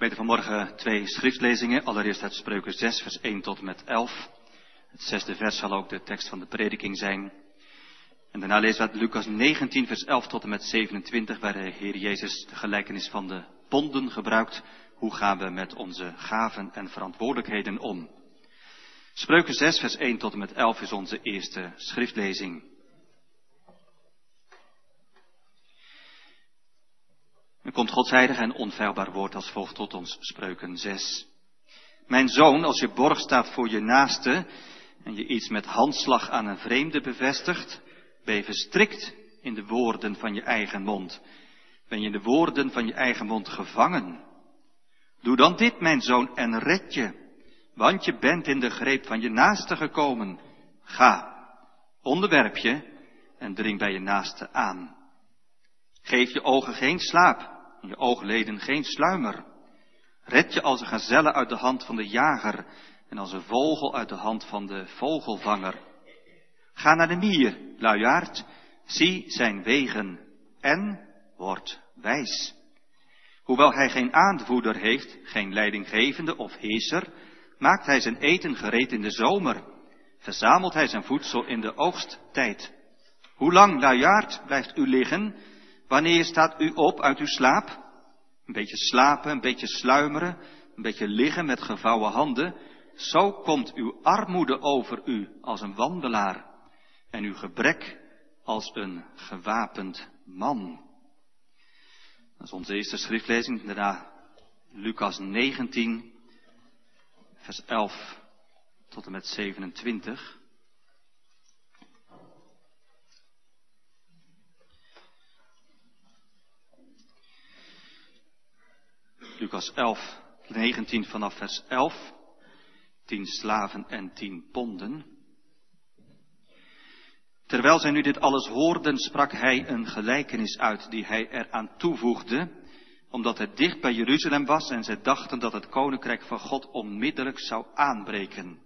Gemeente vanmorgen twee schriftlezingen. Allereerst uit Spreuken 6, vers 1 tot en met 11. Het zesde vers zal ook de tekst van de prediking zijn. En daarna lezen we uit Lucas 19, vers 11 tot en met 27, waar de Heer Jezus de gelijkenis van de ponden gebruikt. Hoe gaan we met onze gaven en verantwoordelijkheden om? Spreuken 6, vers 1 tot en met 11 is onze eerste schriftlezing. Nu komt Gods en onfeilbaar woord als volgt tot ons, Spreuken 6. Mijn zoon, als je borg staat voor je naaste en je iets met handslag aan een vreemde bevestigt, ben je in de woorden van je eigen mond. Ben je in de woorden van je eigen mond gevangen. Doe dan dit, mijn zoon, en red je, want je bent in de greep van je naaste gekomen. Ga, onderwerp je en dring bij je naaste aan. Geef je ogen geen slaap je oogleden geen sluimer. Red je als een gazelle uit de hand van de jager en als een vogel uit de hand van de vogelvanger. Ga naar de mier, luiaard, zie zijn wegen en word wijs. Hoewel hij geen aanvoerder heeft, geen leidinggevende of heerser, maakt hij zijn eten gereed in de zomer, verzamelt hij zijn voedsel in de oogsttijd. Hoe lang, luiaard, blijft u liggen? Wanneer staat u op uit uw slaap? Een beetje slapen, een beetje sluimeren, een beetje liggen met gevouwen handen. Zo komt uw armoede over u als een wandelaar en uw gebrek als een gewapend man. Dat is onze eerste schriftlezing. Daarna Lucas 19, vers 11 tot en met 27. Lucas 11, 19 vanaf vers 11. Tien slaven en tien ponden. Terwijl zij nu dit alles hoorden, sprak hij een gelijkenis uit die hij eraan toevoegde, omdat het dicht bij Jeruzalem was en zij dachten dat het koninkrijk van God onmiddellijk zou aanbreken.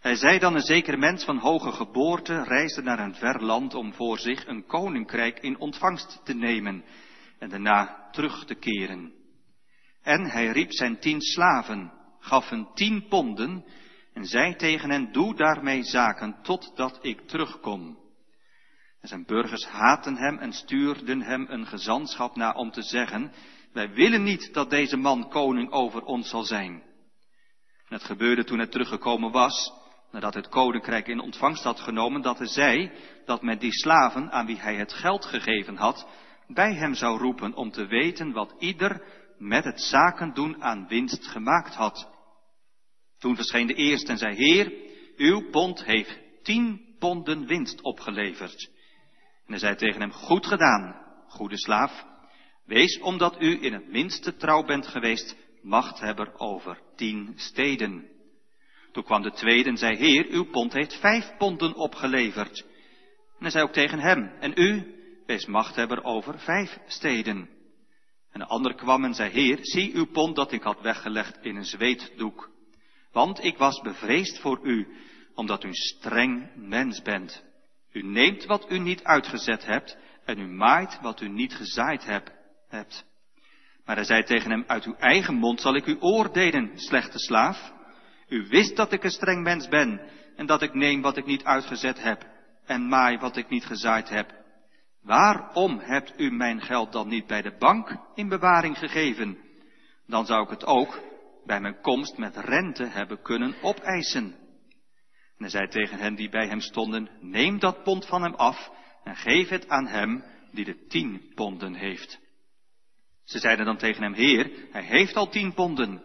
Hij zei dan een zeker mens van hoge geboorte reisde naar een ver land om voor zich een koninkrijk in ontvangst te nemen en daarna terug te keren. En hij riep zijn tien slaven, gaf hun tien ponden en zei tegen hen, doe daarmee zaken totdat ik terugkom. En zijn burgers haatten hem en stuurden hem een gezantschap na om te zeggen, wij willen niet dat deze man koning over ons zal zijn. En het gebeurde toen hij teruggekomen was, nadat het koninkrijk in ontvangst had genomen, dat hij zei dat men die slaven aan wie hij het geld gegeven had, bij hem zou roepen om te weten wat ieder met het zaken doen aan winst gemaakt had. Toen verscheen de eerste en zei, Heer, uw pond heeft tien ponden winst opgeleverd. En hij zei tegen hem, goed gedaan, goede slaaf. Wees omdat u in het minste trouw bent geweest, machthebber over tien steden. Toen kwam de tweede en zei, Heer, uw pond heeft vijf ponden opgeleverd. En hij zei ook tegen hem, en u, wees machthebber over vijf steden. En de ander kwam en zei, Heer, zie uw pond dat ik had weggelegd in een zweetdoek. Want ik was bevreesd voor u, omdat u een streng mens bent. U neemt wat u niet uitgezet hebt en u maait wat u niet gezaaid hebt. Maar hij zei tegen hem, uit uw eigen mond zal ik u oordelen, slechte slaaf. U wist dat ik een streng mens ben en dat ik neem wat ik niet uitgezet heb en maai wat ik niet gezaaid heb. Waarom hebt u mijn geld dan niet bij de bank in bewaring gegeven? Dan zou ik het ook bij mijn komst met rente hebben kunnen opeisen. En hij zei tegen hen die bij hem stonden, neem dat pond van hem af en geef het aan hem die de tien ponden heeft. Ze zeiden dan tegen hem, Heer, hij heeft al tien ponden.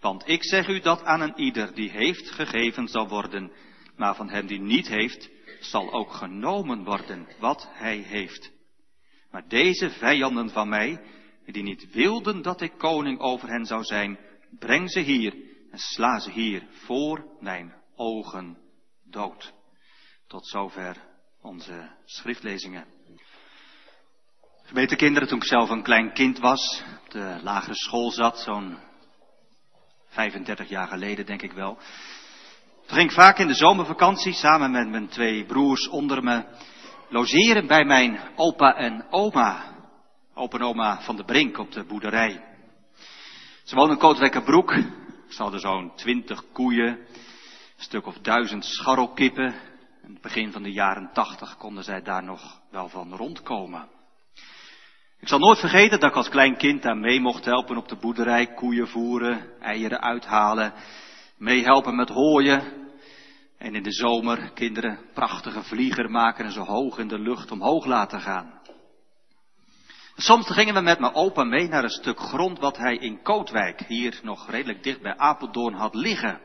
Want ik zeg u dat aan een ieder die heeft gegeven zal worden, maar van hem die niet heeft, zal ook genomen worden wat hij heeft. Maar deze vijanden van mij, die niet wilden dat ik koning over hen zou zijn, breng ze hier en sla ze hier voor mijn ogen dood. Tot zover onze schriftlezingen. Gemeente kinderen, toen ik zelf een klein kind was, op de lagere school zat, zo'n 35 jaar geleden denk ik wel. Ging vaak in de zomervakantie samen met mijn twee broers onder me logeren bij mijn opa en oma. Opa en oma van de Brink op de boerderij. Ze woonden in Kootwijkerbroek. Ze hadden zo'n twintig koeien, een stuk of duizend scharrelkippen. In het begin van de jaren tachtig konden zij daar nog wel van rondkomen. Ik zal nooit vergeten dat ik als klein kind daar mee mocht helpen op de boerderij, koeien voeren, eieren uithalen, meehelpen met hooien. En in de zomer kinderen prachtige vlieger maken en zo hoog in de lucht omhoog laten gaan. Soms gingen we met mijn opa mee naar een stuk grond wat hij in Kootwijk, hier nog redelijk dicht bij Apeldoorn, had liggen.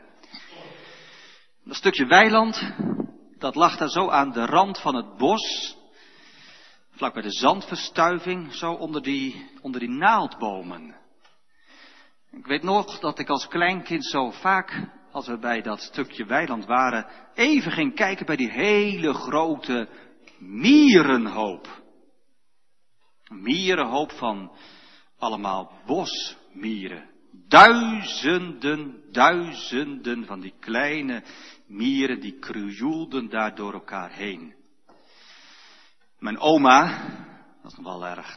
Dat stukje weiland, dat lag daar zo aan de rand van het bos, vlak bij de zandverstuiving, zo onder die, onder die naaldbomen. Ik weet nog dat ik als kleinkind zo vaak, als we bij dat stukje weiland waren, even ging kijken bij die hele grote mierenhoop. Een mierenhoop van allemaal bosmieren. Duizenden, duizenden van die kleine mieren die krioelden daar door elkaar heen. Mijn oma, dat is nog wel erg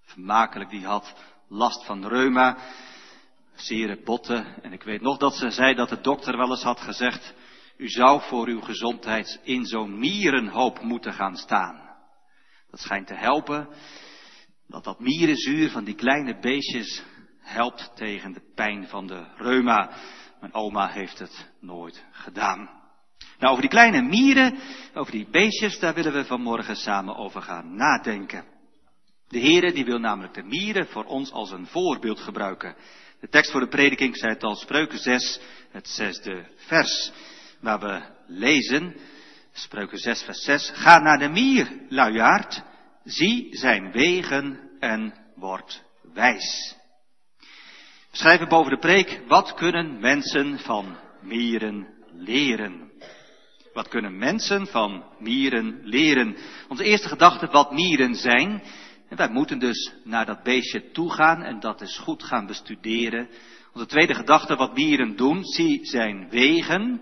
vermakelijk, die had last van reuma, zere botten. En ik weet nog dat ze zei dat de dokter wel eens had gezegd, u zou voor uw gezondheid in zo'n mierenhoop moeten gaan staan. Dat schijnt te helpen, dat dat mierenzuur van die kleine beestjes helpt tegen de pijn van de reuma. Mijn oma heeft het nooit gedaan. Nou, over die kleine mieren, over die beestjes, daar willen we vanmorgen samen over gaan nadenken. De Heere die wil namelijk de mieren voor ons als een voorbeeld gebruiken. De tekst voor de prediking zei het al, Spreuken 6, het zesde vers, waar we lezen, Spreuken 6 vers 6, ga naar de mier, luiaard, zie zijn wegen en word wijs. We schrijven boven de preek, wat kunnen mensen van mieren leren? Wat kunnen mensen van mieren leren? Onze eerste gedachte wat mieren zijn. En wij moeten dus naar dat beestje toe gaan en dat eens goed gaan bestuderen. Onze tweede gedachte wat mieren doen, zie zijn wegen.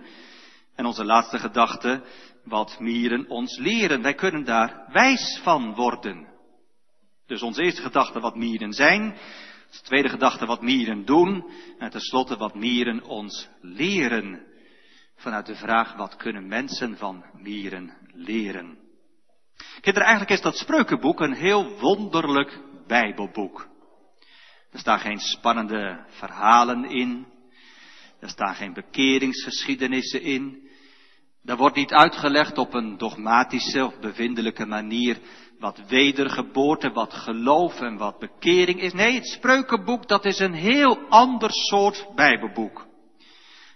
En onze laatste gedachte wat mieren ons leren. Wij kunnen daar wijs van worden. Dus onze eerste gedachte wat mieren zijn. Onze tweede gedachte wat mieren doen. En tenslotte wat mieren ons leren vanuit de vraag wat kunnen mensen van mieren leren. Kinderen, eigenlijk is dat spreukenboek een heel wonderlijk bijbelboek. Er staan geen spannende verhalen in. Er staan geen bekeringsgeschiedenissen in. Er wordt niet uitgelegd op een dogmatische of bevindelijke manier wat wedergeboorte, wat geloof en wat bekering is. Nee, het spreukenboek dat is een heel ander soort bijbelboek.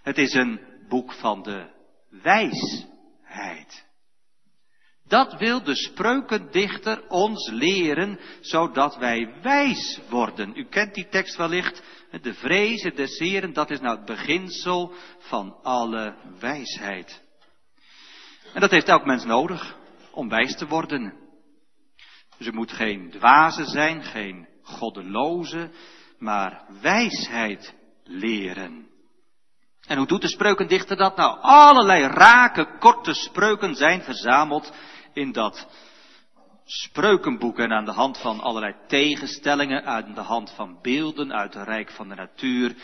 Het is een boek van de wijsheid. Dat wil de spreukendichter ons leren, zodat wij wijs worden. U kent die tekst wellicht. De vrezen des Heren, dat is nou het beginsel van alle wijsheid. En dat heeft elk mens nodig om wijs te worden. Dus u moet geen dwaze zijn, geen goddeloze, maar wijsheid leren. En hoe doet de spreukendichter dat? Nou, allerlei rake, korte spreuken zijn verzameld in dat spreukenboek. En aan de hand van allerlei tegenstellingen, aan de hand van beelden uit het rijk van de natuur,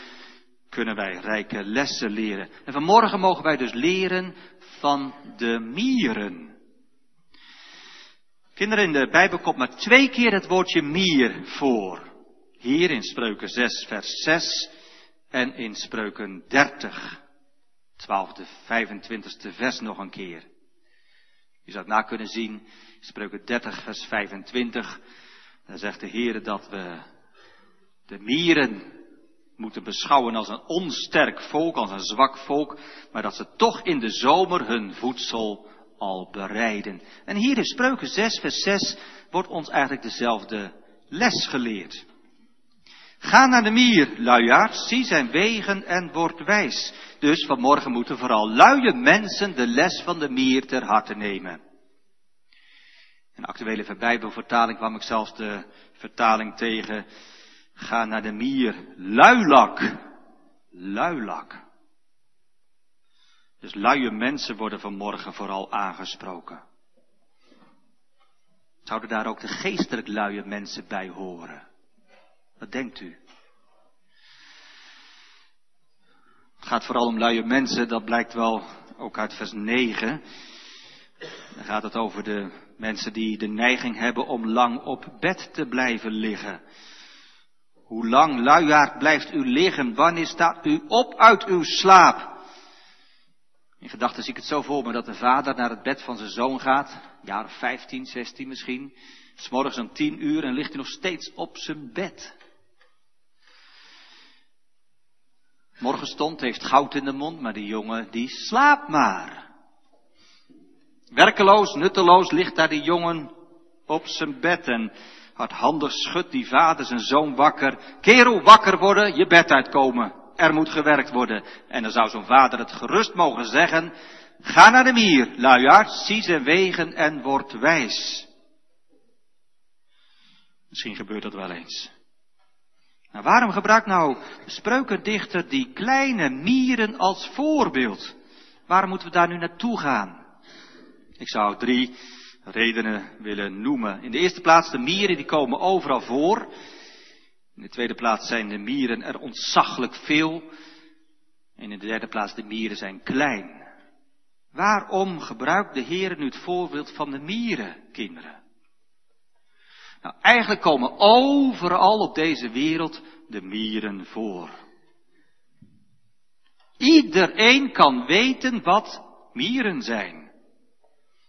kunnen wij rijke lessen leren. En vanmorgen mogen wij dus leren van de mieren. Kinderen, in de Bijbel komt maar twee keer het woordje mier voor. Hier in Spreuken 6, vers 6 en in Spreuken 30, 12e, 25e vers nog een keer. Je zou het na kunnen zien, Spreuken 30, vers 25. Daar zegt de Heer dat we de mieren moeten beschouwen als een onsterk volk, als een zwak volk, maar dat ze toch in de zomer hun voedsel al bereiden. En hier in Spreuken 6, vers 6 wordt ons eigenlijk dezelfde les geleerd. Ga naar de mier, luiaard, zie zijn wegen en word wijs. Dus vanmorgen moeten vooral luie mensen de les van de mier ter harte nemen. In de actuele Bijbelvertaling kwam ik zelfs de vertaling tegen. Ga naar de mier, luilak. Luilak. Dus luie mensen worden vanmorgen vooral aangesproken. Zouden daar ook de geestelijk luie mensen bij horen? Wat denkt u? Het gaat vooral om luie mensen, dat blijkt wel ook uit vers 9. Dan gaat het over de mensen die de neiging hebben om lang op bed te blijven liggen. Hoe lang, luiaard, blijft u liggen? Wanneer staat u op uit uw slaap? In gedachten zie ik het zo voor me dat de vader naar het bed van zijn zoon gaat, jaar of 15, 16 misschien, s morgens om 10 uur en ligt hij nog steeds op zijn bed. Morgenstond heeft goud in de mond, maar die jongen die slaapt maar. Werkeloos, nutteloos ligt daar die jongen op zijn bed en hardhandig schudt die vader zijn zoon wakker. Kerel, wakker worden, je bed uitkomen. Er moet gewerkt worden. En dan zou zo'n vader het gerust mogen zeggen. Ga naar de mier, luiaard, zie zijn wegen en word wijs. Misschien gebeurt dat wel eens. Maar waarom gebruikt nou de spreukendichter die kleine mieren als voorbeeld? Waarom moeten we daar nu naartoe gaan? Ik zou drie redenen willen noemen. In de eerste plaats de mieren die komen overal voor. In de tweede plaats zijn de mieren er ontzaglijk veel. En in de derde plaats de mieren zijn klein. Waarom gebruikt de Heer nu het voorbeeld van de mieren, kinderen? Nou, eigenlijk komen overal op deze wereld de mieren voor. Iedereen kan weten wat mieren zijn.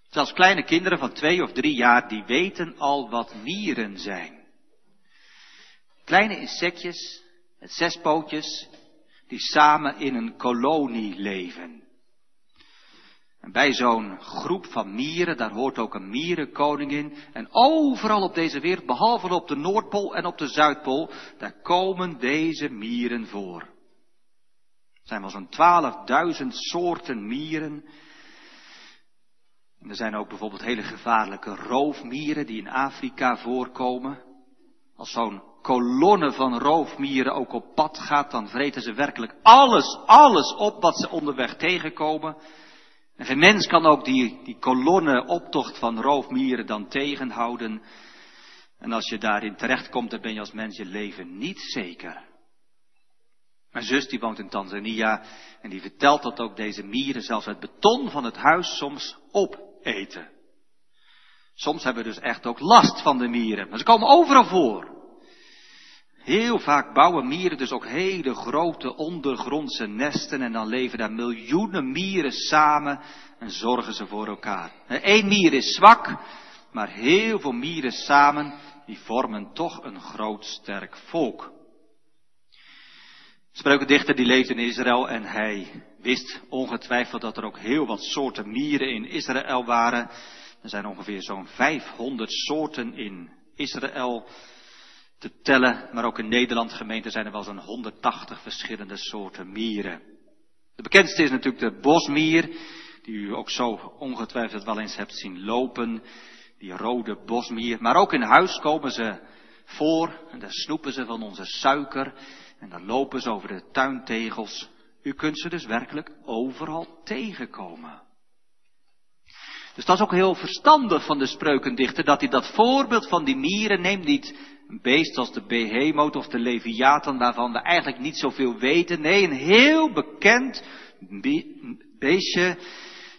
Zelfs kleine kinderen van twee of drie jaar, die weten al wat mieren zijn. Kleine insectjes met zes pootjes, die samen in een kolonie leven. En bij zo'n groep van mieren, daar hoort ook een mierenkoningin. En overal op deze wereld, behalve op de Noordpool en op de Zuidpool, daar komen deze mieren voor. Er zijn wel zo'n 12.000 soorten mieren er zijn ook bijvoorbeeld hele gevaarlijke roofmieren die in Afrika voorkomen. Als zo'n kolonne van roofmieren ook op pad gaat, dan vreten ze werkelijk alles, alles op wat ze onderweg tegenkomen. En geen mens kan ook die, die kolonne optocht van roofmieren dan tegenhouden. En als je daarin terechtkomt, dan ben je als mens je leven niet zeker. Mijn zus die woont in Tanzania en die vertelt dat ook deze mieren zelfs het beton van het huis soms op eten. Soms hebben we dus echt ook last van de mieren, maar ze komen overal voor. Heel vaak bouwen mieren dus ook hele grote ondergrondse nesten en dan leven daar miljoenen mieren samen en zorgen ze voor elkaar. Eén mier is zwak, maar heel veel mieren samen, die vormen toch een groot sterk volk. Spreukendichter die leefde in Israël en hij wist ongetwijfeld dat er ook heel wat soorten mieren in Israël waren. Er zijn ongeveer zo'n 500 soorten in Israël te tellen, maar ook in Nederland gemeente zijn er wel zo'n 180 verschillende soorten mieren. De bekendste is natuurlijk de bosmier, die u ook zo ongetwijfeld wel eens hebt zien lopen. Die rode bosmier. Maar ook in huis komen ze voor en daar snoepen ze van onze suiker. En dan lopen ze over de tuintegels. U kunt ze dus werkelijk overal tegenkomen. Dus dat is ook heel verstandig van de spreukendichter, dat hij dat voorbeeld van die mieren neemt, niet een beest als de behemoth of de leviathan, waarvan we eigenlijk niet zoveel weten. Nee, een heel bekend beestje,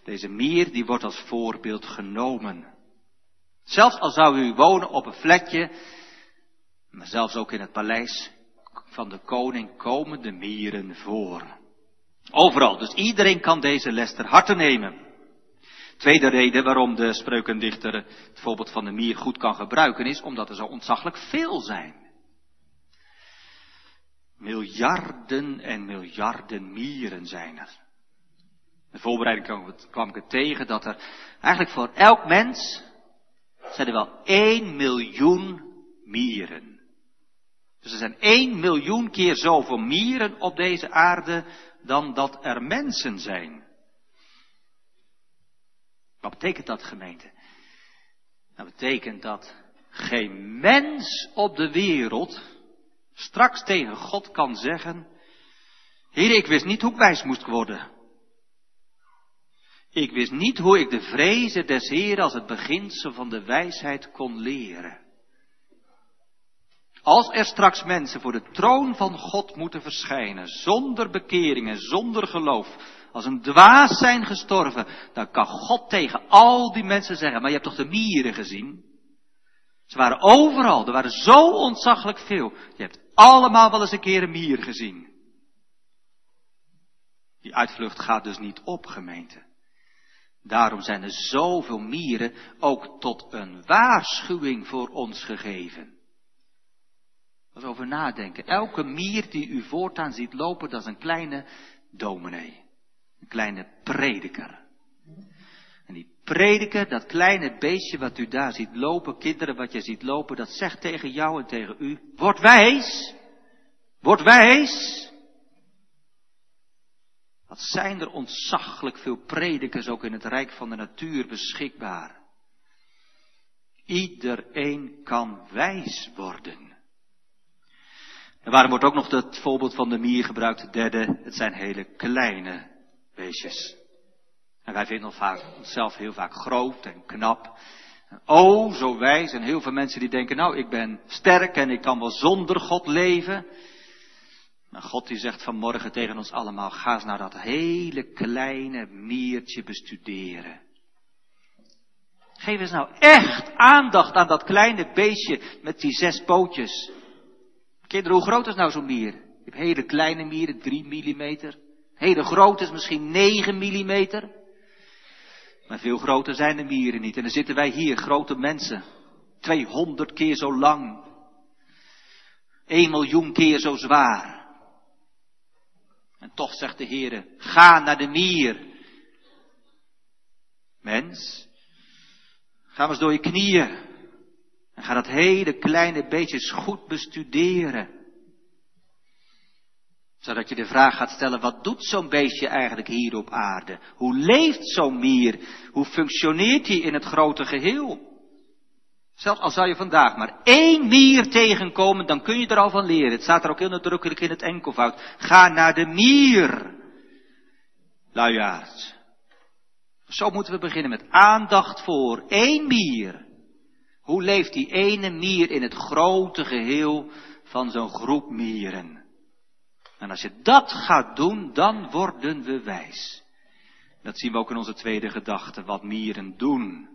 deze mier, die wordt als voorbeeld genomen. Zelfs al zou u wonen op een vlekje, maar zelfs ook in het paleis, van de koning komen de mieren voor. Overal. Dus iedereen kan deze les ter harte nemen. Tweede reden waarom de spreukendichter het voorbeeld van de mier goed kan gebruiken is omdat er zo ontzaglijk veel zijn. Miljarden en miljarden mieren zijn er. In de voorbereiding kwam ik het tegen dat er eigenlijk voor elk mens zijn er wel één miljoen mieren. Dus er zijn 1 miljoen keer zoveel mieren op deze aarde dan dat er mensen zijn. Betekent dat gemeente? Dat betekent dat geen mens op de wereld straks tegen God kan zeggen, Heer, ik wist niet hoe ik wijs moest worden. Ik wist niet hoe ik de vrezen des Heer als het beginsel van de wijsheid kon leren. Als er straks mensen voor de troon van God moeten verschijnen, zonder bekering en zonder geloof, als een dwaas zijn gestorven, dan kan God tegen al die mensen zeggen, maar je hebt toch de mieren gezien? Ze waren overal, er waren zo ontzaglijk veel. Je hebt allemaal wel eens een keer een mier gezien. Die uitvlucht gaat dus niet op, gemeente. Daarom zijn er zoveel mieren ook tot een waarschuwing voor ons gegeven. Eens over nadenken. Elke mier die u voortaan ziet lopen, dat is een kleine dominee. Een kleine prediker. En die prediker, dat kleine beestje wat u daar ziet lopen, kinderen wat je ziet lopen, dat zegt tegen jou en tegen u, word wijs, word wijs. Wat zijn er ontzaglijk veel predikers ook in het rijk van de natuur beschikbaar. Iedereen kan wijs worden. En waarom wordt ook nog het voorbeeld van de mier gebruikt, het derde, het zijn hele kleine beestjes. En wij vinden vaak, onszelf heel vaak groot en knap. oh, zo wijs. En heel veel mensen die denken, nou, ik ben sterk en ik kan wel zonder God leven. Maar God die zegt vanmorgen tegen ons allemaal, ga eens naar dat hele kleine miertje bestuderen. Geef eens nou echt aandacht aan dat kleine beestje met die zes pootjes. Kinderen, hoe groot is nou zo'n mier? Je hebt hele kleine mieren, 3 millimeter. Hele grote is misschien 9 millimeter. Maar veel groter zijn de mieren niet. En dan zitten wij hier, grote mensen. 200 keer zo lang. 1 miljoen keer zo zwaar. En toch zegt de Heer, ga naar de mier. Mens, ga eens door je knieën. En ga dat hele kleine beetje goed bestuderen. Zodat je de vraag gaat stellen, wat doet zo'n beestje eigenlijk hier op aarde? Hoe leeft zo'n mier? Hoe functioneert hij in het grote geheel? Zelfs al zou je vandaag maar één mier tegenkomen, dan kun je er al van leren. Het staat er ook heel nadrukkelijk in het enkelvoud. Ga naar de mier. Luiaard. Zo moeten we beginnen met aandacht voor één mier. Hoe leeft die ene mier in het grote geheel van zo'n groep mieren? En als je dat gaat doen, dan worden we wijs. Dat zien we ook in onze tweede gedachte, wat mieren doen.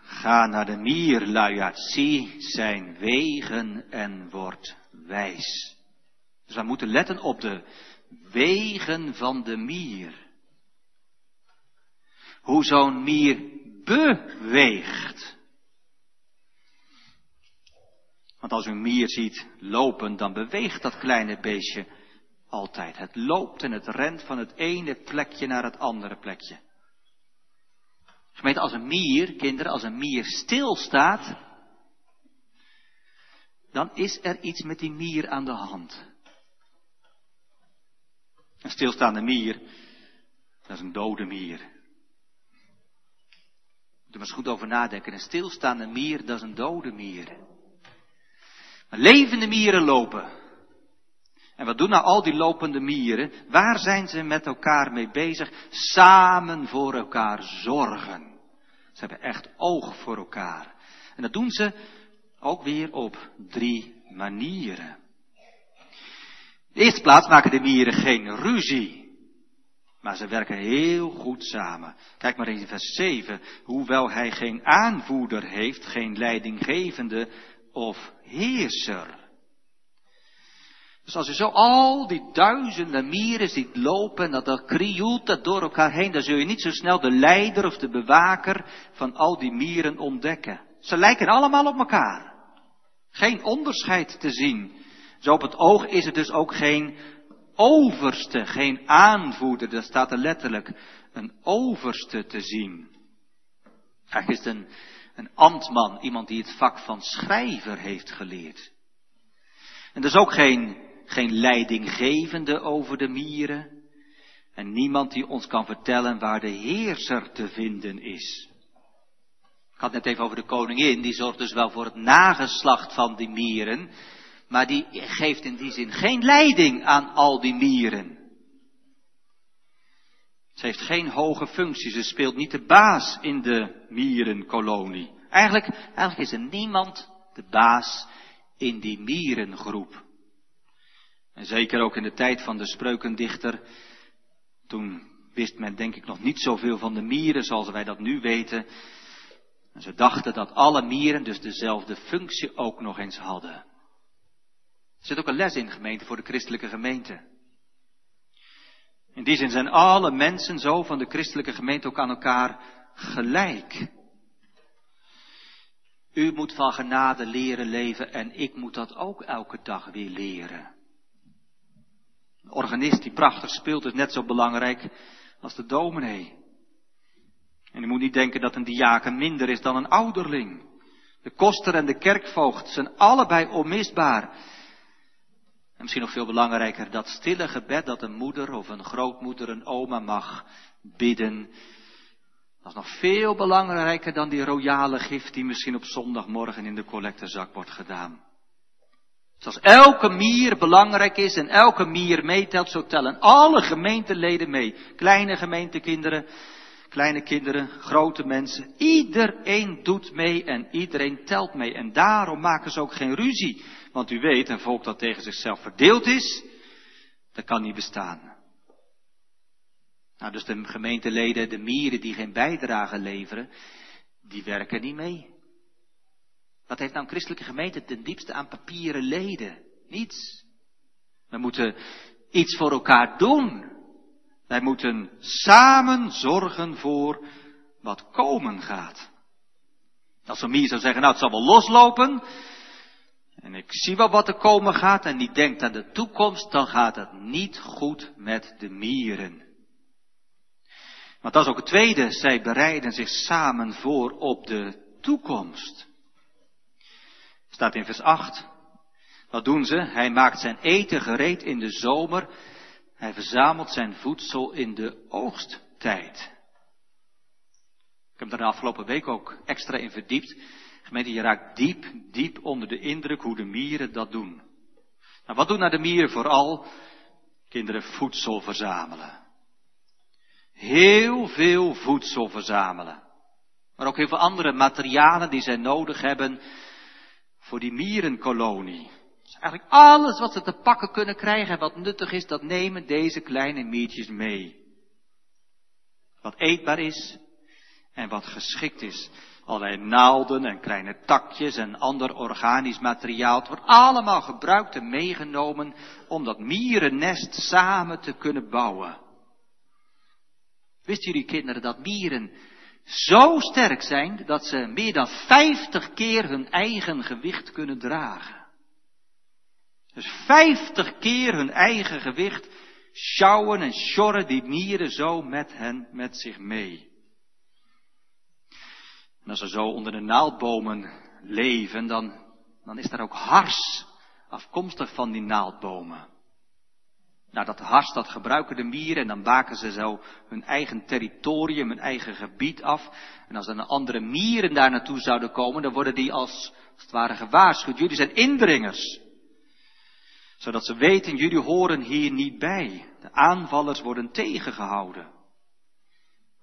Ga naar de mier, luiaard, zie zijn wegen en word wijs. Dus we moeten letten op de wegen van de mier. Hoe zo'n mier beweegt. Want als u een mier ziet lopen, dan beweegt dat kleine beestje altijd. Het loopt en het rent van het ene plekje naar het andere plekje. Gemeente, als een mier, kinderen, als een mier stilstaat, dan is er iets met die mier aan de hand. Een stilstaande mier, dat is een dode mier. Doe maar eens goed over nadenken. Een stilstaande mier, dat is een dode mier. Levende mieren lopen. En wat doen nou al die lopende mieren? Waar zijn ze met elkaar mee bezig? Samen voor elkaar zorgen. Ze hebben echt oog voor elkaar. En dat doen ze ook weer op drie manieren. In de eerste plaats maken de mieren geen ruzie. Maar ze werken heel goed samen. Kijk maar in vers 7. Hoewel hij geen aanvoerder heeft, geen leidinggevende of heerser. Dus als je zo al die duizenden mieren ziet lopen, en dat dat krioelt dat door elkaar heen, dan zul je niet zo snel de leider of de bewaker van al die mieren ontdekken. Ze lijken allemaal op elkaar. Geen onderscheid te zien. Zo op het oog is het dus ook geen overste, geen aanvoerder. Daar staat er letterlijk een overste te zien. Eigenlijk is het een, een ambtman, iemand die het vak van schrijver heeft geleerd. En dat is ook geen geen leidinggevende over de mieren. En niemand die ons kan vertellen waar de heerser te vinden is. Ik had net even over de koningin, die zorgt dus wel voor het nageslacht van die mieren. Maar die geeft in die zin geen leiding aan al die mieren. Ze heeft geen hoge functie, ze speelt niet de baas in de mierenkolonie. Eigenlijk, eigenlijk is er niemand de baas in die mierengroep. En zeker ook in de tijd van de spreukendichter, toen wist men denk ik nog niet zoveel van de mieren zoals wij dat nu weten. En ze dachten dat alle mieren dus dezelfde functie ook nog eens hadden. Er zit ook een les in gemeente voor de christelijke gemeente. In die zin zijn alle mensen zo van de christelijke gemeente ook aan elkaar gelijk. U moet van genade leren leven en ik moet dat ook elke dag weer leren. Een organist die prachtig speelt is net zo belangrijk als de dominee. En u moet niet denken dat een diaken minder is dan een ouderling. De koster en de kerkvoogd zijn allebei onmisbaar. En misschien nog veel belangrijker, dat stille gebed dat een moeder of een grootmoeder, een oma mag bidden. Dat is nog veel belangrijker dan die royale gift die misschien op zondagmorgen in de collectezak wordt gedaan. Zoals elke mier belangrijk is en elke mier meetelt, zo tellen alle gemeenteleden mee. Kleine gemeentekinderen, kleine kinderen, grote mensen. Iedereen doet mee en iedereen telt mee. En daarom maken ze ook geen ruzie. Want u weet, een volk dat tegen zichzelf verdeeld is, dat kan niet bestaan. Nou, dus de gemeenteleden, de mieren die geen bijdrage leveren, die werken niet mee. Wat heeft nou een christelijke gemeente ten diepste aan papieren leden? Niets. We moeten iets voor elkaar doen. Wij moeten samen zorgen voor wat komen gaat. Als Sommier zou zeggen, nou het zal wel loslopen. En ik zie wel wat er komen gaat en die denkt aan de toekomst, dan gaat het niet goed met de mieren. Want dat is ook het tweede, zij bereiden zich samen voor op de toekomst. Staat in vers 8. Wat doen ze? Hij maakt zijn eten gereed in de zomer. Hij verzamelt zijn voedsel in de oogsttijd. Ik heb er de afgelopen week ook extra in verdiept. Gemeente, je raakt diep, diep onder de indruk hoe de mieren dat doen. Nou, wat doen nou de mieren vooral? Kinderen voedsel verzamelen. Heel veel voedsel verzamelen. Maar ook heel veel andere materialen die zij nodig hebben voor die mierenkolonie. Dus eigenlijk alles wat ze te pakken kunnen krijgen en wat nuttig is, dat nemen deze kleine miertjes mee. Wat eetbaar is en wat geschikt is. Allerlei naalden en kleine takjes en ander organisch materiaal. Het wordt allemaal gebruikt en meegenomen om dat mierennest samen te kunnen bouwen. Wisten jullie kinderen dat mieren zo sterk zijn dat ze meer dan 50 keer hun eigen gewicht kunnen dragen. Dus 50 keer hun eigen gewicht sjouwen en sjorren die mieren zo met hen, met zich mee. En als ze zo onder de naaldbomen leven, dan, dan is daar ook hars afkomstig van die naaldbomen. Nou, dat hars, dat gebruiken de mieren en dan baken ze zo hun eigen territorium, hun eigen gebied af. En als er andere mieren daar naartoe zouden komen, dan worden die als, als het ware gewaarschuwd. Jullie zijn indringers. Zodat ze weten, jullie horen hier niet bij. De aanvallers worden tegengehouden.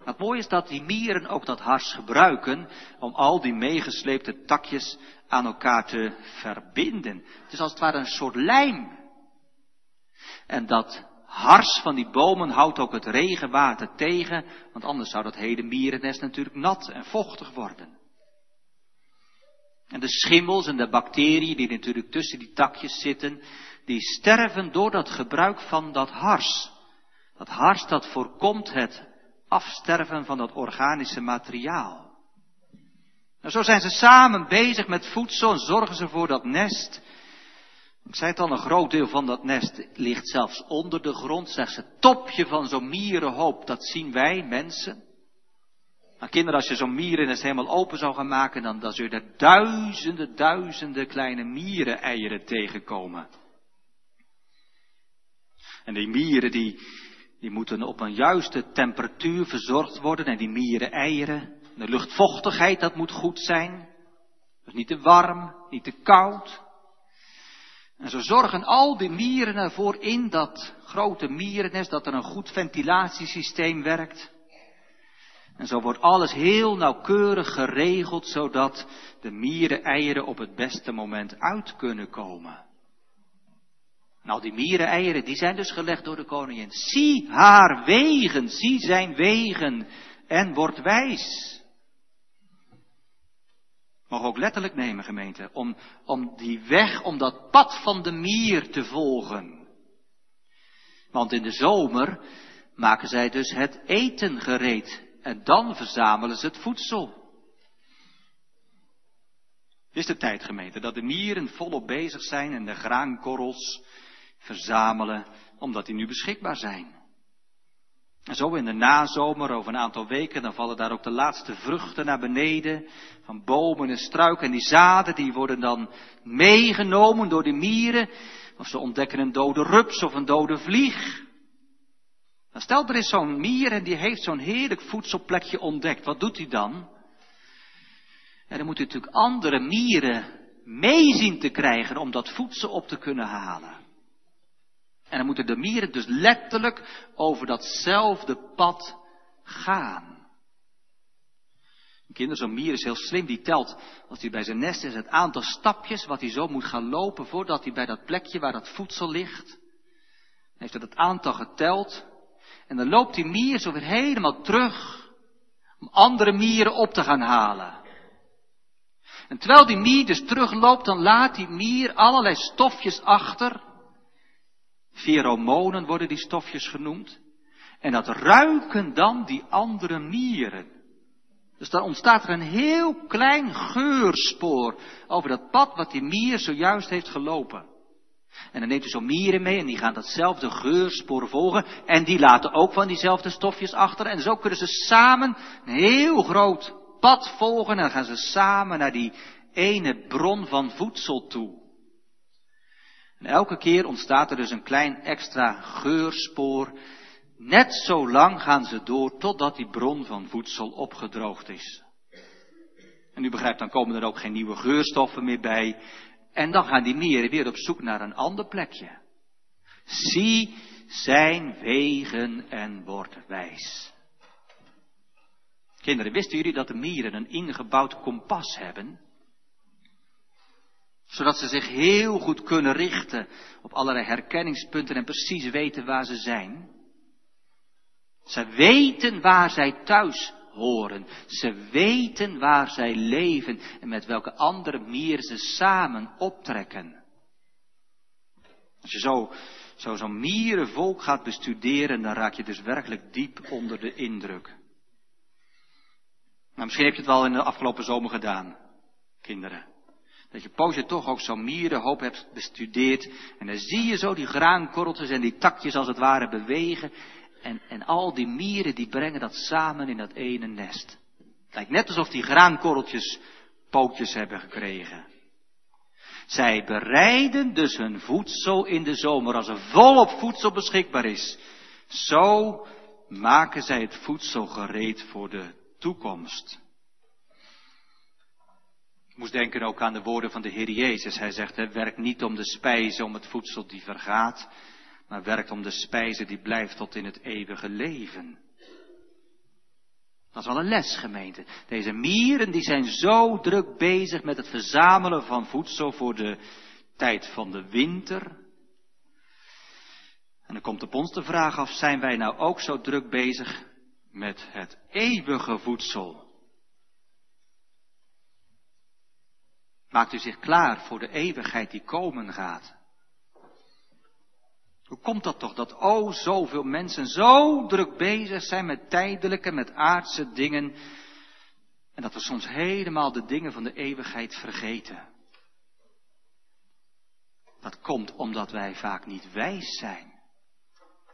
Het mooie is dat die mieren ook dat hars gebruiken om al die meegesleepte takjes aan elkaar te verbinden. Het is als het ware een soort lijm en dat hars van die bomen houdt ook het regenwater tegen, want anders zou dat hele mierennest natuurlijk nat en vochtig worden. En de schimmels en de bacteriën die natuurlijk tussen die takjes zitten, die sterven door dat gebruik van dat hars. Dat hars dat voorkomt het afsterven van dat organische materiaal. Nou, zo zijn ze samen bezig met voedsel en zorgen ze voor dat nest. Ik zei het al, een groot deel van dat nest ligt zelfs onder de grond. Slechts het topje van zo'n mierenhoop, dat zien wij, mensen. Maar kinderen, als je zo'n mierennest helemaal open zou gaan maken, dan, dan zul je er duizenden, duizenden kleine miereneieren tegenkomen. En die mieren, die, die moeten op een juiste temperatuur verzorgd worden. En die miereneieren, de luchtvochtigheid, dat moet goed zijn. Dus niet te warm, niet te koud. En zo zorgen al die mieren ervoor in dat grote mierennest dat er een goed ventilatiesysteem werkt. En zo wordt alles heel nauwkeurig geregeld, zodat de mieren eieren op het beste moment uit kunnen komen. Nou, die mieren eieren, die zijn dus gelegd door de koningin. Zie haar wegen, zie zijn wegen en word wijs. Mogen ook letterlijk nemen, gemeente, om, om die weg, om dat pad van de mier te volgen. Want in de zomer maken zij dus het eten gereed en dan verzamelen ze het voedsel. Het is de tijd, gemeente, dat de mieren volop bezig zijn en de graankorrels verzamelen, omdat die nu beschikbaar zijn. En zo in de nazomer, over een aantal weken, dan vallen daar ook de laatste vruchten naar beneden, van bomen en struiken. En die zaden, die worden dan meegenomen door de mieren, of ze ontdekken een dode rups of een dode vlieg. Dan stel er is zo'n mier en die heeft zo'n heerlijk voedselplekje ontdekt. Wat doet hij dan? En dan moet hij natuurlijk andere mieren meezien te krijgen om dat voedsel op te kunnen halen. En dan moeten de mieren dus letterlijk over datzelfde pad gaan. Een kinder, zo'n mier is heel slim, die telt, als hij bij zijn nest is, het aantal stapjes wat hij zo moet gaan lopen voordat hij bij dat plekje waar dat voedsel ligt. Hij heeft hij dat aantal geteld. En dan loopt die mier zo weer helemaal terug om andere mieren op te gaan halen. En terwijl die mier dus terugloopt, dan laat die mier allerlei stofjes achter Pheromonen worden die stofjes genoemd. En dat ruiken dan die andere mieren. Dus dan ontstaat er een heel klein geurspoor over dat pad wat die mier zojuist heeft gelopen. En dan neemt hij zo'n mieren mee en die gaan datzelfde geurspoor volgen. En die laten ook van diezelfde stofjes achter. En zo kunnen ze samen een heel groot pad volgen. En dan gaan ze samen naar die ene bron van voedsel toe. En elke keer ontstaat er dus een klein extra geurspoor. Net zo lang gaan ze door totdat die bron van voedsel opgedroogd is. En u begrijpt, dan komen er ook geen nieuwe geurstoffen meer bij. En dan gaan die mieren weer op zoek naar een ander plekje. Zie zijn wegen en word wijs. Kinderen, wisten jullie dat de mieren een ingebouwd kompas hebben? Zodat ze zich heel goed kunnen richten op allerlei herkenningspunten en precies weten waar ze zijn. Ze weten waar zij thuis horen. Ze weten waar zij leven en met welke andere mieren ze samen optrekken. Als je zo, zo zo'n mierenvolk gaat bestuderen, dan raak je dus werkelijk diep onder de indruk. Nou, misschien heb je het wel in de afgelopen zomer gedaan, kinderen. Dat je poosje toch ook zo'n mierenhoop hebt bestudeerd. En dan zie je zo die graankorreltjes en die takjes als het ware bewegen. En, en al die mieren die brengen dat samen in dat ene nest. Het lijkt net alsof die graankorreltjes pootjes hebben gekregen. Zij bereiden dus hun voedsel in de zomer als er volop voedsel beschikbaar is. Zo maken zij het voedsel gereed voor de toekomst. Ik moest denken ook aan de woorden van de Heer Jezus. Hij zegt, hè, werk niet om de spijze, om het voedsel die vergaat, maar werkt om de spijze die blijft tot in het eeuwige leven. Dat is wel een les, gemeente. Deze mieren die zijn zo druk bezig met het verzamelen van voedsel voor de tijd van de winter. En dan komt op ons de vraag af, zijn wij nou ook zo druk bezig met het eeuwige voedsel? Maakt u zich klaar voor de eeuwigheid die komen gaat. Hoe komt dat toch dat o zoveel mensen zo druk bezig zijn met tijdelijke, met aardse dingen. En dat we soms helemaal de dingen van de eeuwigheid vergeten. Dat komt omdat wij vaak niet wijs zijn.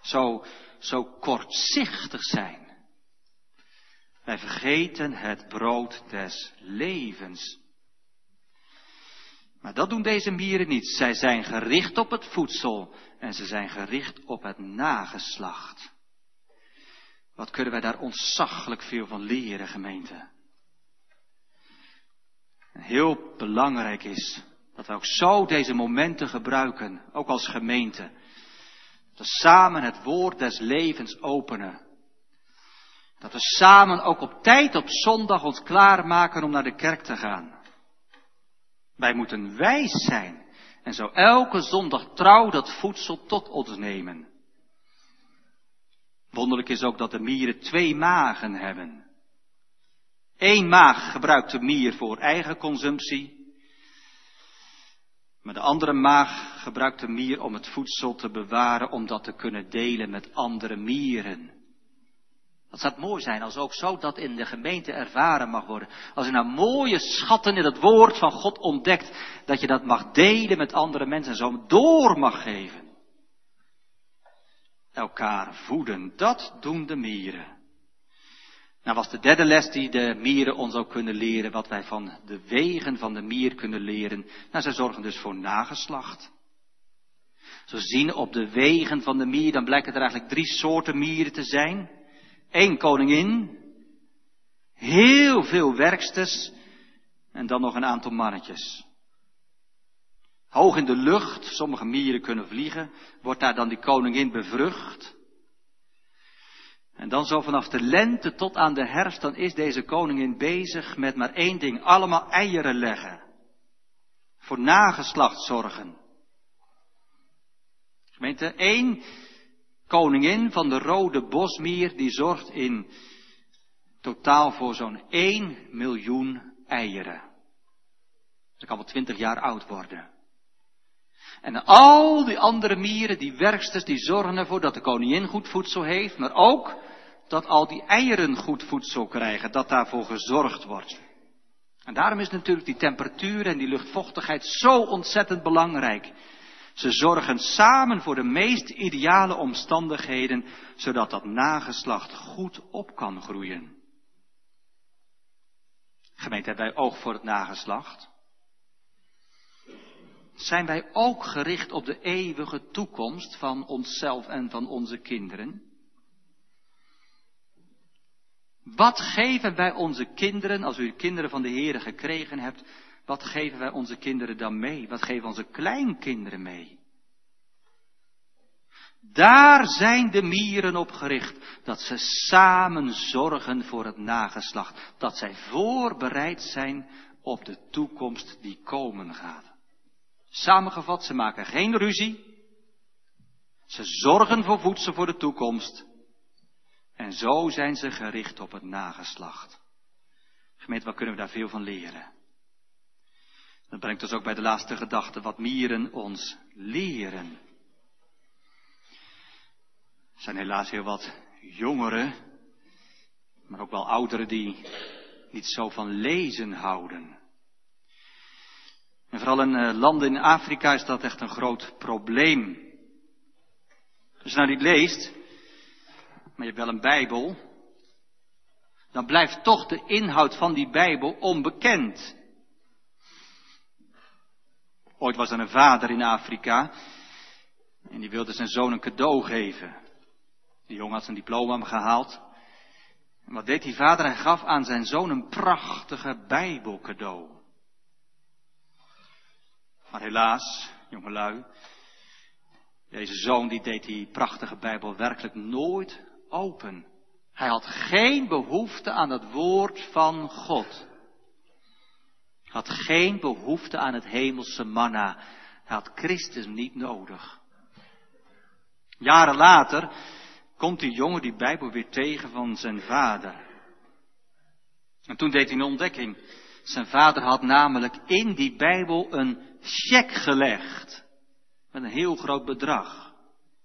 Zo, zo kortzichtig zijn. Wij vergeten het brood des levens. Maar dat doen deze mieren niet. Zij zijn gericht op het voedsel en ze zijn gericht op het nageslacht. Wat kunnen wij daar ontzaglijk veel van leren, gemeente? En heel belangrijk is dat we ook zo deze momenten gebruiken, ook als gemeente. Dat we samen het woord des levens openen. Dat we samen ook op tijd op zondag ons klaarmaken om naar de kerk te gaan. Wij moeten wijs zijn en zo elke zondag trouw dat voedsel tot ons nemen. Wonderlijk is ook dat de mieren twee magen hebben. Eén maag gebruikt de mier voor eigen consumptie. Maar de andere maag gebruikt de mier om het voedsel te bewaren, om dat te kunnen delen met andere mieren. Dat zou mooi zijn als ook zo dat in de gemeente ervaren mag worden. Als je nou mooie schatten in het woord van God ontdekt, dat je dat mag delen met andere mensen en zo door mag geven. Elkaar voeden, dat doen de mieren. Nou was de derde les die de mieren ons ook kunnen leren, wat wij van de wegen van de mier kunnen leren. Nou, zij zorgen dus voor nageslacht. Zo zien op de wegen van de mier, dan blijken er eigenlijk drie soorten mieren te zijn. Eén koningin, heel veel werksters en dan nog een aantal mannetjes. Hoog in de lucht, sommige mieren kunnen vliegen, wordt daar dan die koningin bevrucht. En dan zo vanaf de lente tot aan de herfst, dan is deze koningin bezig met maar één ding, allemaal eieren leggen. Voor nageslacht zorgen. Gemeente, één koningin van de rode bosmier, die zorgt in totaal voor zo'n 1 miljoen eieren. Dat kan wel 20 jaar oud worden. En al die andere mieren, die werksters, die zorgen ervoor dat de koningin goed voedsel heeft, maar ook dat al die eieren goed voedsel krijgen, dat daarvoor gezorgd wordt. En daarom is natuurlijk die temperatuur en die luchtvochtigheid zo ontzettend belangrijk. Ze zorgen samen voor de meest ideale omstandigheden, zodat dat nageslacht goed op kan groeien. Gemeente, hebben wij oog voor het nageslacht? Zijn wij ook gericht op de eeuwige toekomst van onszelf en van onze kinderen? Wat geven wij onze kinderen, als u kinderen van de Heer gekregen hebt, wat geven wij onze kinderen dan mee? Wat geven onze kleinkinderen mee? Daar zijn de mieren op gericht, dat ze samen zorgen voor het nageslacht, dat zij voorbereid zijn op de toekomst die komen gaat. Samengevat, ze maken geen ruzie, ze zorgen voor voedsel voor de toekomst en zo zijn ze gericht op het nageslacht. Gemeente, wat kunnen we daar veel van leren? Dat brengt ons ook bij de laatste gedachte, wat mieren ons leren. Er zijn helaas heel wat jongeren, maar ook wel ouderen die niet zo van lezen houden. En vooral in eh, landen in Afrika is dat echt een groot probleem. Als je nou niet leest, maar je hebt wel een Bijbel, dan blijft toch de inhoud van die Bijbel onbekend. Ooit was er een vader in Afrika en die wilde zijn zoon een cadeau geven. Die jongen had zijn diploma gehaald. En wat deed die vader? Hij gaf aan zijn zoon een prachtige Bijbelcadeau. Maar helaas, jongelui, deze zoon die deed die prachtige Bijbel werkelijk nooit open. Hij had geen behoefte aan het woord van God. Had geen behoefte aan het hemelse manna. Hij had Christus niet nodig. Jaren later komt die jongen die Bijbel weer tegen van zijn vader. En toen deed hij een ontdekking. Zijn vader had namelijk in die Bijbel een cheque gelegd. Met een heel groot bedrag.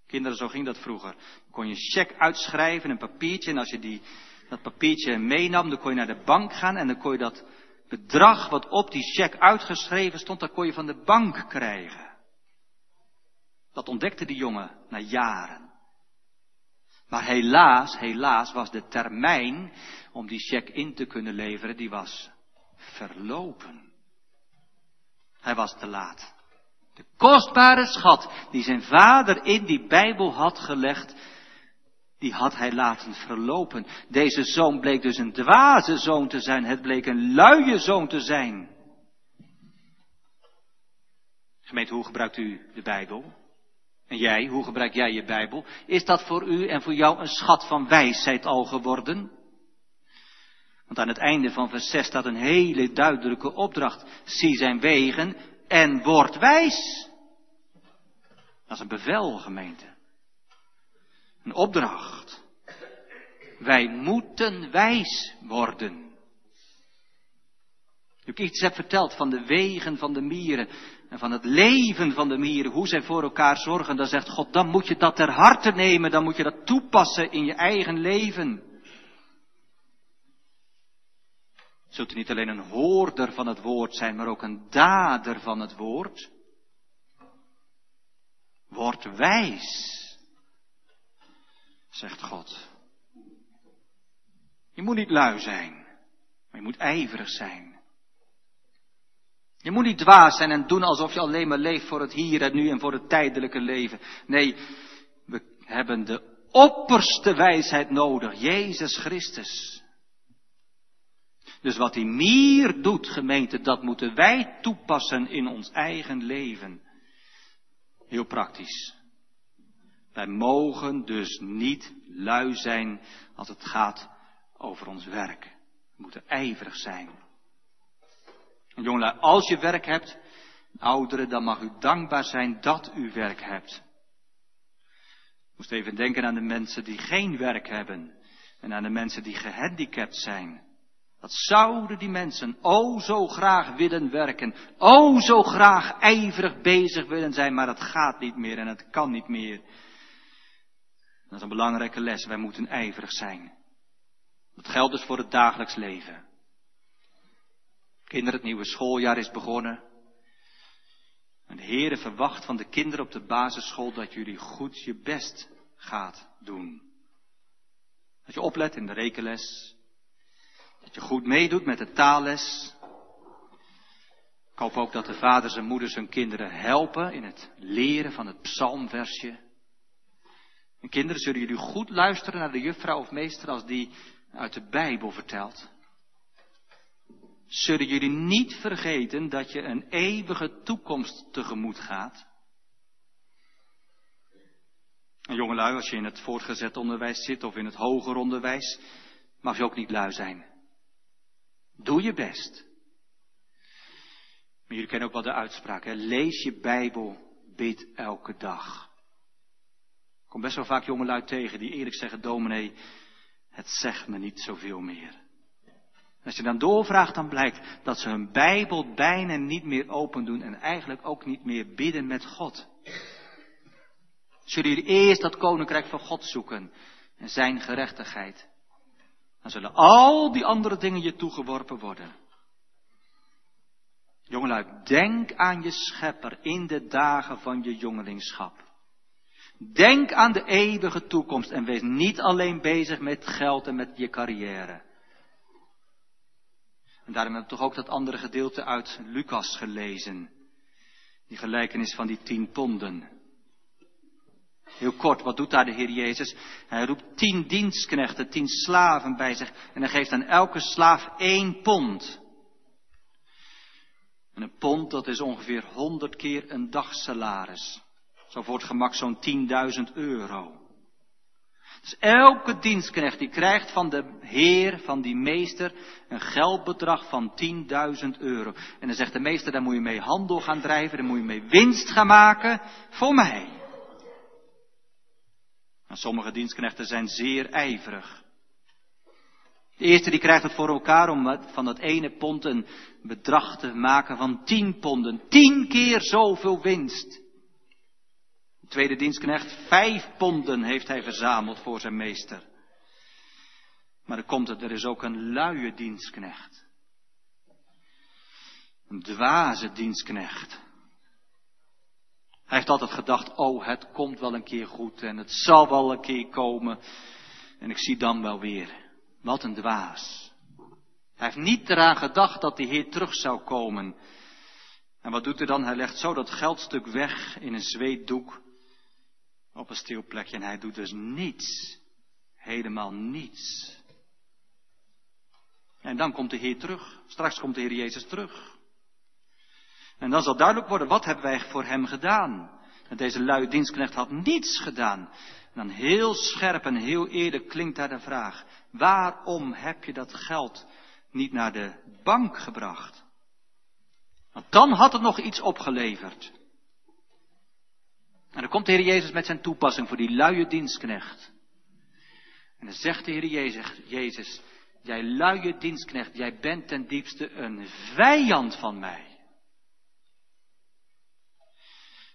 Kinderen, zo ging dat vroeger. Dan kon je een cheque uitschrijven, een papiertje. En als je die, dat papiertje meenam, dan kon je naar de bank gaan. En dan kon je dat bedrag wat op die cheque uitgeschreven stond, dat kon je van de bank krijgen. Dat ontdekte die jongen na jaren. Maar helaas, helaas was de termijn om die cheque in te kunnen leveren, die was verlopen. Hij was te laat. De kostbare schat die zijn vader in die Bijbel had gelegd, die had hij laten verlopen. Deze zoon bleek dus een dwaze zoon te zijn. Het bleek een luie zoon te zijn. Gemeente, hoe gebruikt u de Bijbel? En jij, hoe gebruik jij je Bijbel? Is dat voor u en voor jou een schat van wijsheid al geworden? Want aan het einde van vers 6 staat een hele duidelijke opdracht. Zie zijn wegen en word wijs. Dat is een bevel, gemeente. Een opdracht. Wij moeten wijs worden. Ik iets heb verteld van de wegen van de mieren en van het leven van de mieren, hoe zij voor elkaar zorgen, dan zegt God, dan moet je dat ter harte nemen, dan moet je dat toepassen in je eigen leven. Zult u niet alleen een hoorder van het woord zijn, maar ook een dader van het woord? Word wijs, zegt God. Je moet niet lui zijn, maar je moet ijverig zijn. Je moet niet dwaas zijn en doen alsof je alleen maar leeft voor het hier en nu en voor het tijdelijke leven. Nee, we hebben de opperste wijsheid nodig, Jezus Christus. Dus wat die mier doet, gemeente, dat moeten wij toepassen in ons eigen leven. Heel praktisch. Wij mogen dus niet lui zijn als het gaat over ons werk. We moeten ijverig zijn. Jongelui, als je werk hebt, ouderen, dan mag u dankbaar zijn dat u werk hebt. Ik moest even denken aan de mensen die geen werk hebben en aan de mensen die gehandicapt zijn. Wat zouden die mensen o zo graag willen werken, o zo graag ijverig bezig willen zijn, maar het gaat niet meer en het kan niet meer. Dat is een belangrijke les, wij moeten ijverig zijn. Dat geldt dus voor het dagelijks leven. Kinderen, het nieuwe schooljaar is begonnen. En de Heere verwacht van de kinderen op de basisschool dat jullie goed je best gaat doen. Dat je oplet in de rekenles. Dat je goed meedoet met de taalles. Ik hoop ook dat de vaders en moeders hun kinderen helpen in het leren van het psalmversje. En kinderen, zullen jullie goed luisteren naar de juffrouw of meester als die uit de Bijbel vertelt? Zullen jullie niet vergeten dat je een eeuwige toekomst tegemoet gaat? En jongelui, als je in het voortgezet onderwijs zit of in het hoger onderwijs, mag je ook niet lui zijn. Doe je best. Maar jullie kennen ook wel de uitspraak, hè? lees je Bijbel, bid elke dag. Ik kom best wel vaak jongelui tegen die eerlijk zeggen, dominee, het zegt me niet zoveel meer. Als je dan doorvraagt, dan blijkt dat ze hun Bijbel bijna niet meer open doen en eigenlijk ook niet meer bidden met God. Zullen jullie eerst dat koninkrijk van God zoeken en zijn gerechtigheid, dan zullen al die andere dingen je toegeworpen worden. Jongelui, denk aan je schepper in de dagen van je jongelingschap. Denk aan de eeuwige toekomst en wees niet alleen bezig met geld en met je carrière. En daarom hebben we toch ook dat andere gedeelte uit Lucas gelezen. Die gelijkenis van die tien ponden. Heel kort, wat doet daar de Heer Jezus? Hij roept tien dienstknechten, tien slaven bij zich. En hij geeft aan elke slaaf één pond. En een pond, dat is ongeveer honderd keer een dagsalaris. Zo voor het gemak zo'n 10.000 euro. Dus elke dienstknecht die krijgt van de heer, van die meester, een geldbedrag van 10.000 euro. En dan zegt de meester, daar moet je mee handel gaan drijven, daar moet je mee winst gaan maken voor mij. Maar sommige dienstknechten zijn zeer ijverig. De eerste die krijgt het voor elkaar om van dat ene pond een bedrag te maken van 10 ponden. Tien keer zoveel winst tweede dienstknecht, vijf ponden heeft hij verzameld voor zijn meester. Maar er komt het, er is ook een luie dienstknecht. Een dwaze dienstknecht. Hij heeft altijd gedacht, oh het komt wel een keer goed en het zal wel een keer komen. En ik zie dan wel weer. Wat een dwaas. Hij heeft niet eraan gedacht dat die Heer terug zou komen. En wat doet hij dan? Hij legt zo dat geldstuk weg in een zweetdoek op een stil plekje en hij doet dus niets. Helemaal niets. En dan komt de Heer terug. Straks komt de Heer Jezus terug. En dan zal duidelijk worden, wat hebben wij voor hem gedaan? Deze luie dienstknecht had niets gedaan. Dan heel scherp en heel eerlijk klinkt daar de vraag, waarom heb je dat geld niet naar de bank gebracht. Want dan had het nog iets opgeleverd. En dan komt de Heer Jezus met zijn toepassing voor die luie dienstknecht. En dan zegt de Heer Jezus, Jezus, jij luie dienstknecht, jij bent ten diepste een vijand van mij.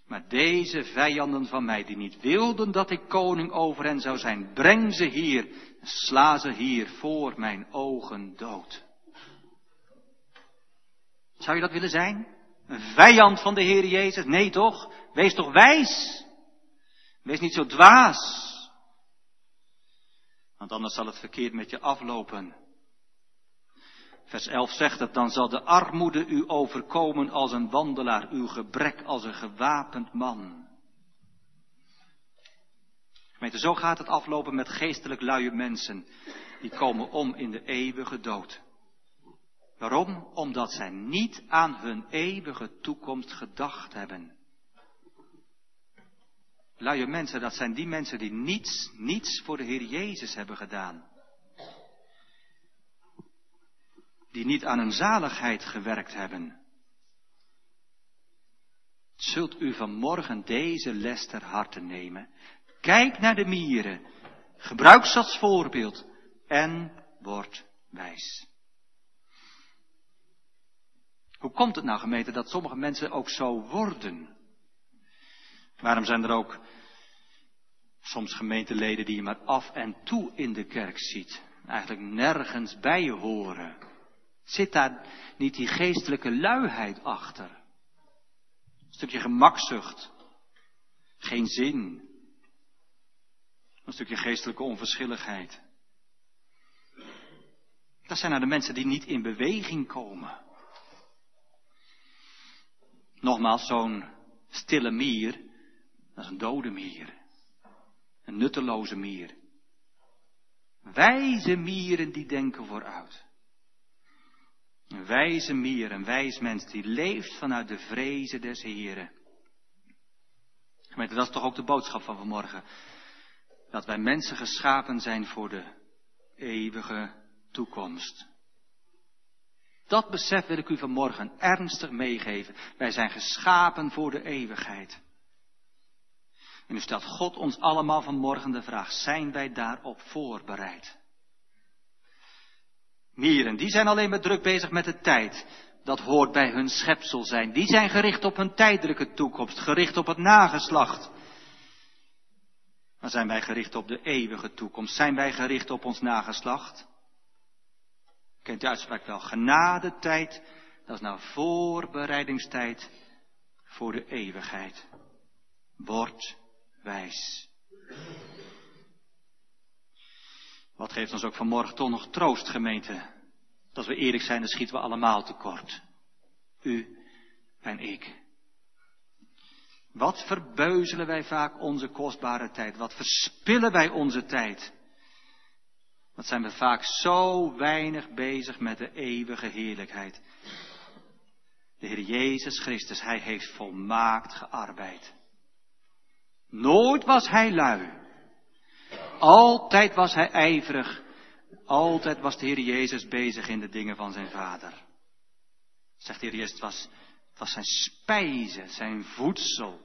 Maar deze vijanden van mij, die niet wilden dat ik koning over hen zou zijn, breng ze hier, sla ze hier voor mijn ogen dood. Zou je dat willen zijn? Een vijand van de Heer Jezus? Nee toch? Wees toch wijs? Wees niet zo dwaas. Want anders zal het verkeerd met je aflopen. Vers 11 zegt het, dan zal de armoede u overkomen als een wandelaar, uw gebrek als een gewapend man. Gemeente, zo gaat het aflopen met geestelijk luie mensen. Die komen om in de eeuwige dood. Waarom? Omdat zij niet aan hun eeuwige toekomst gedacht hebben. Luie mensen, dat zijn die mensen die niets, niets voor de Heer Jezus hebben gedaan. Die niet aan hun zaligheid gewerkt hebben. Zult u vanmorgen deze les ter harte nemen. Kijk naar de mieren. Gebruik ze als voorbeeld. En word wijs. Hoe komt het nou gemeente dat sommige mensen ook zo worden? Waarom zijn er ook soms gemeenteleden die je maar af en toe in de kerk ziet? Eigenlijk nergens bij je horen. Zit daar niet die geestelijke luiheid achter? Een stukje gemakzucht. Geen zin. Een stukje geestelijke onverschilligheid. Dat zijn nou de mensen die niet in beweging komen. Nogmaals, zo'n stille mier, dat is een dode mier. Een nutteloze mier. Wijze mieren die denken vooruit. Een wijze mier, een wijs mens die leeft vanuit de vrezen des Heren. Gemeente, dat is toch ook de boodschap van vanmorgen. Dat wij mensen geschapen zijn voor de eeuwige toekomst. Dat besef wil ik u vanmorgen ernstig meegeven. Wij zijn geschapen voor de eeuwigheid. En nu stelt God ons allemaal vanmorgen de vraag, zijn wij daarop voorbereid? Mieren, die zijn alleen maar druk bezig met de tijd. Dat hoort bij hun schepsel zijn. Die zijn gericht op hun tijdelijke toekomst, gericht op het nageslacht. Maar zijn wij gericht op de eeuwige toekomst? Zijn wij gericht op ons nageslacht? Kent de uitspraak wel? Genadetijd, dat is nou voorbereidingstijd voor de eeuwigheid. Word wijs. Wat geeft ons ook vanmorgen toch nog troost, gemeente? Dat we eerlijk zijn, dan schieten we allemaal tekort. U en ik. Wat verbeuzelen wij vaak onze kostbare tijd? Wat verspillen wij onze tijd? Wat zijn we vaak zo weinig bezig met de eeuwige heerlijkheid? De Heer Jezus Christus, Hij heeft volmaakt gearbeid. Nooit was Hij lui. Altijd was Hij ijverig. Altijd was de Heer Jezus bezig in de dingen van zijn Vader. Zegt de Heer Jezus, het was, het was zijn spijze, zijn voedsel.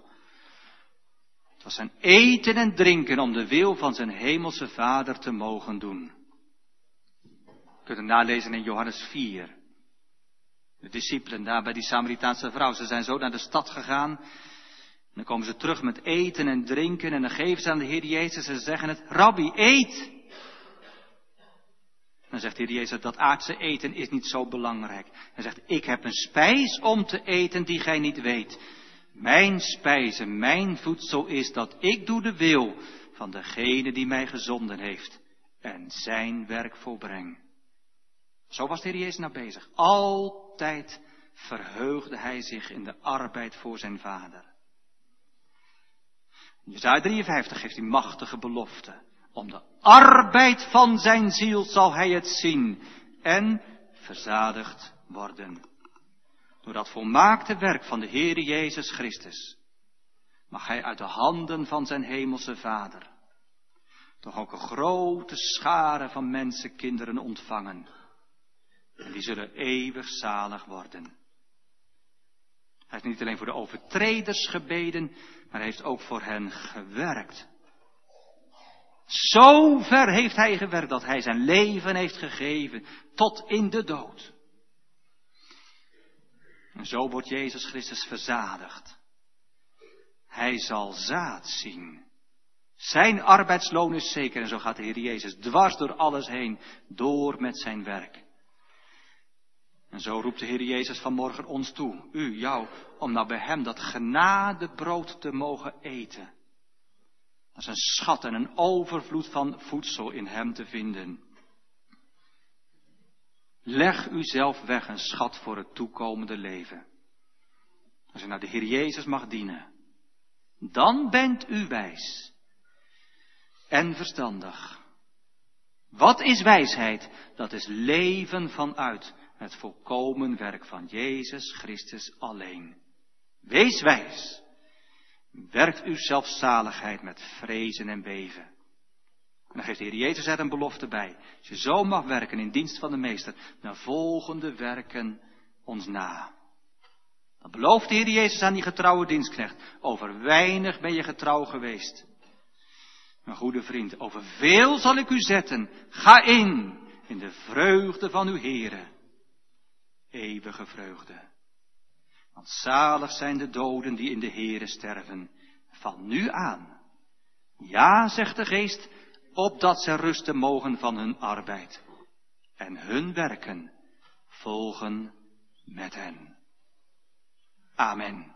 Het was zijn eten en drinken om de wil van zijn hemelse Vader te mogen doen. Je kunt het nalezen in Johannes 4. De discipelen daar bij die Samaritaanse vrouw, ze zijn zo naar de stad gegaan. En dan komen ze terug met eten en drinken en dan geven ze aan de Heer Jezus en ze zeggen het, Rabbi, eet! Dan zegt de Heer Jezus, dat aardse eten is niet zo belangrijk. Hij zegt, ik heb een spijs om te eten die gij niet weet. Mijn spijze, mijn voedsel is dat ik doe de wil van degene die mij gezonden heeft en zijn werk volbreng. Zo was de Heer Jezus nou bezig. Altijd verheugde hij zich in de arbeid voor zijn vader. In Jezaja 53 geeft hij machtige belofte. Om de arbeid van zijn ziel zal hij het zien en verzadigd worden. Door dat volmaakte werk van de Heere Jezus Christus mag hij uit de handen van zijn hemelse Vader toch ook een grote schare van mensenkinderen ontvangen En die zullen eeuwig zalig worden. Hij heeft niet alleen voor de overtreders gebeden, maar hij heeft ook voor hen gewerkt. Zo ver heeft hij gewerkt dat hij zijn leven heeft gegeven tot in de dood. En zo wordt Jezus Christus verzadigd. Hij zal zaad zien. Zijn arbeidsloon is zeker en zo gaat de Heer Jezus dwars door alles heen, door met zijn werk. En zo roept de Heer Jezus vanmorgen ons toe, u, jou, om nou bij Hem dat genadebrood te mogen eten. Is een schat en een overvloed van voedsel in Hem te vinden. Leg uzelf weg een schat voor het toekomende leven. Als u naar de Heer Jezus mag dienen, dan bent u wijs en verstandig. Wat is wijsheid? Dat is leven vanuit het volkomen werk van Jezus Christus alleen. Wees wijs. Werkt uw zelfzaligheid met vrezen en beven. En dan geeft de Heer Jezus er een belofte bij. Als je zo mag werken in dienst van de Meester, dan volgen de werken ons na. Dan belooft de Heer Jezus aan die getrouwe dienstknecht. Over weinig ben je getrouw geweest. Mijn goede vriend, over veel zal ik u zetten. Ga in, in de vreugde van uw Heere. Eeuwige vreugde. Want zalig zijn de doden die in de Heere sterven, van nu aan. Ja, zegt de geest, opdat ze rusten mogen van hun arbeid. En hun werken volgen met hen. Amen.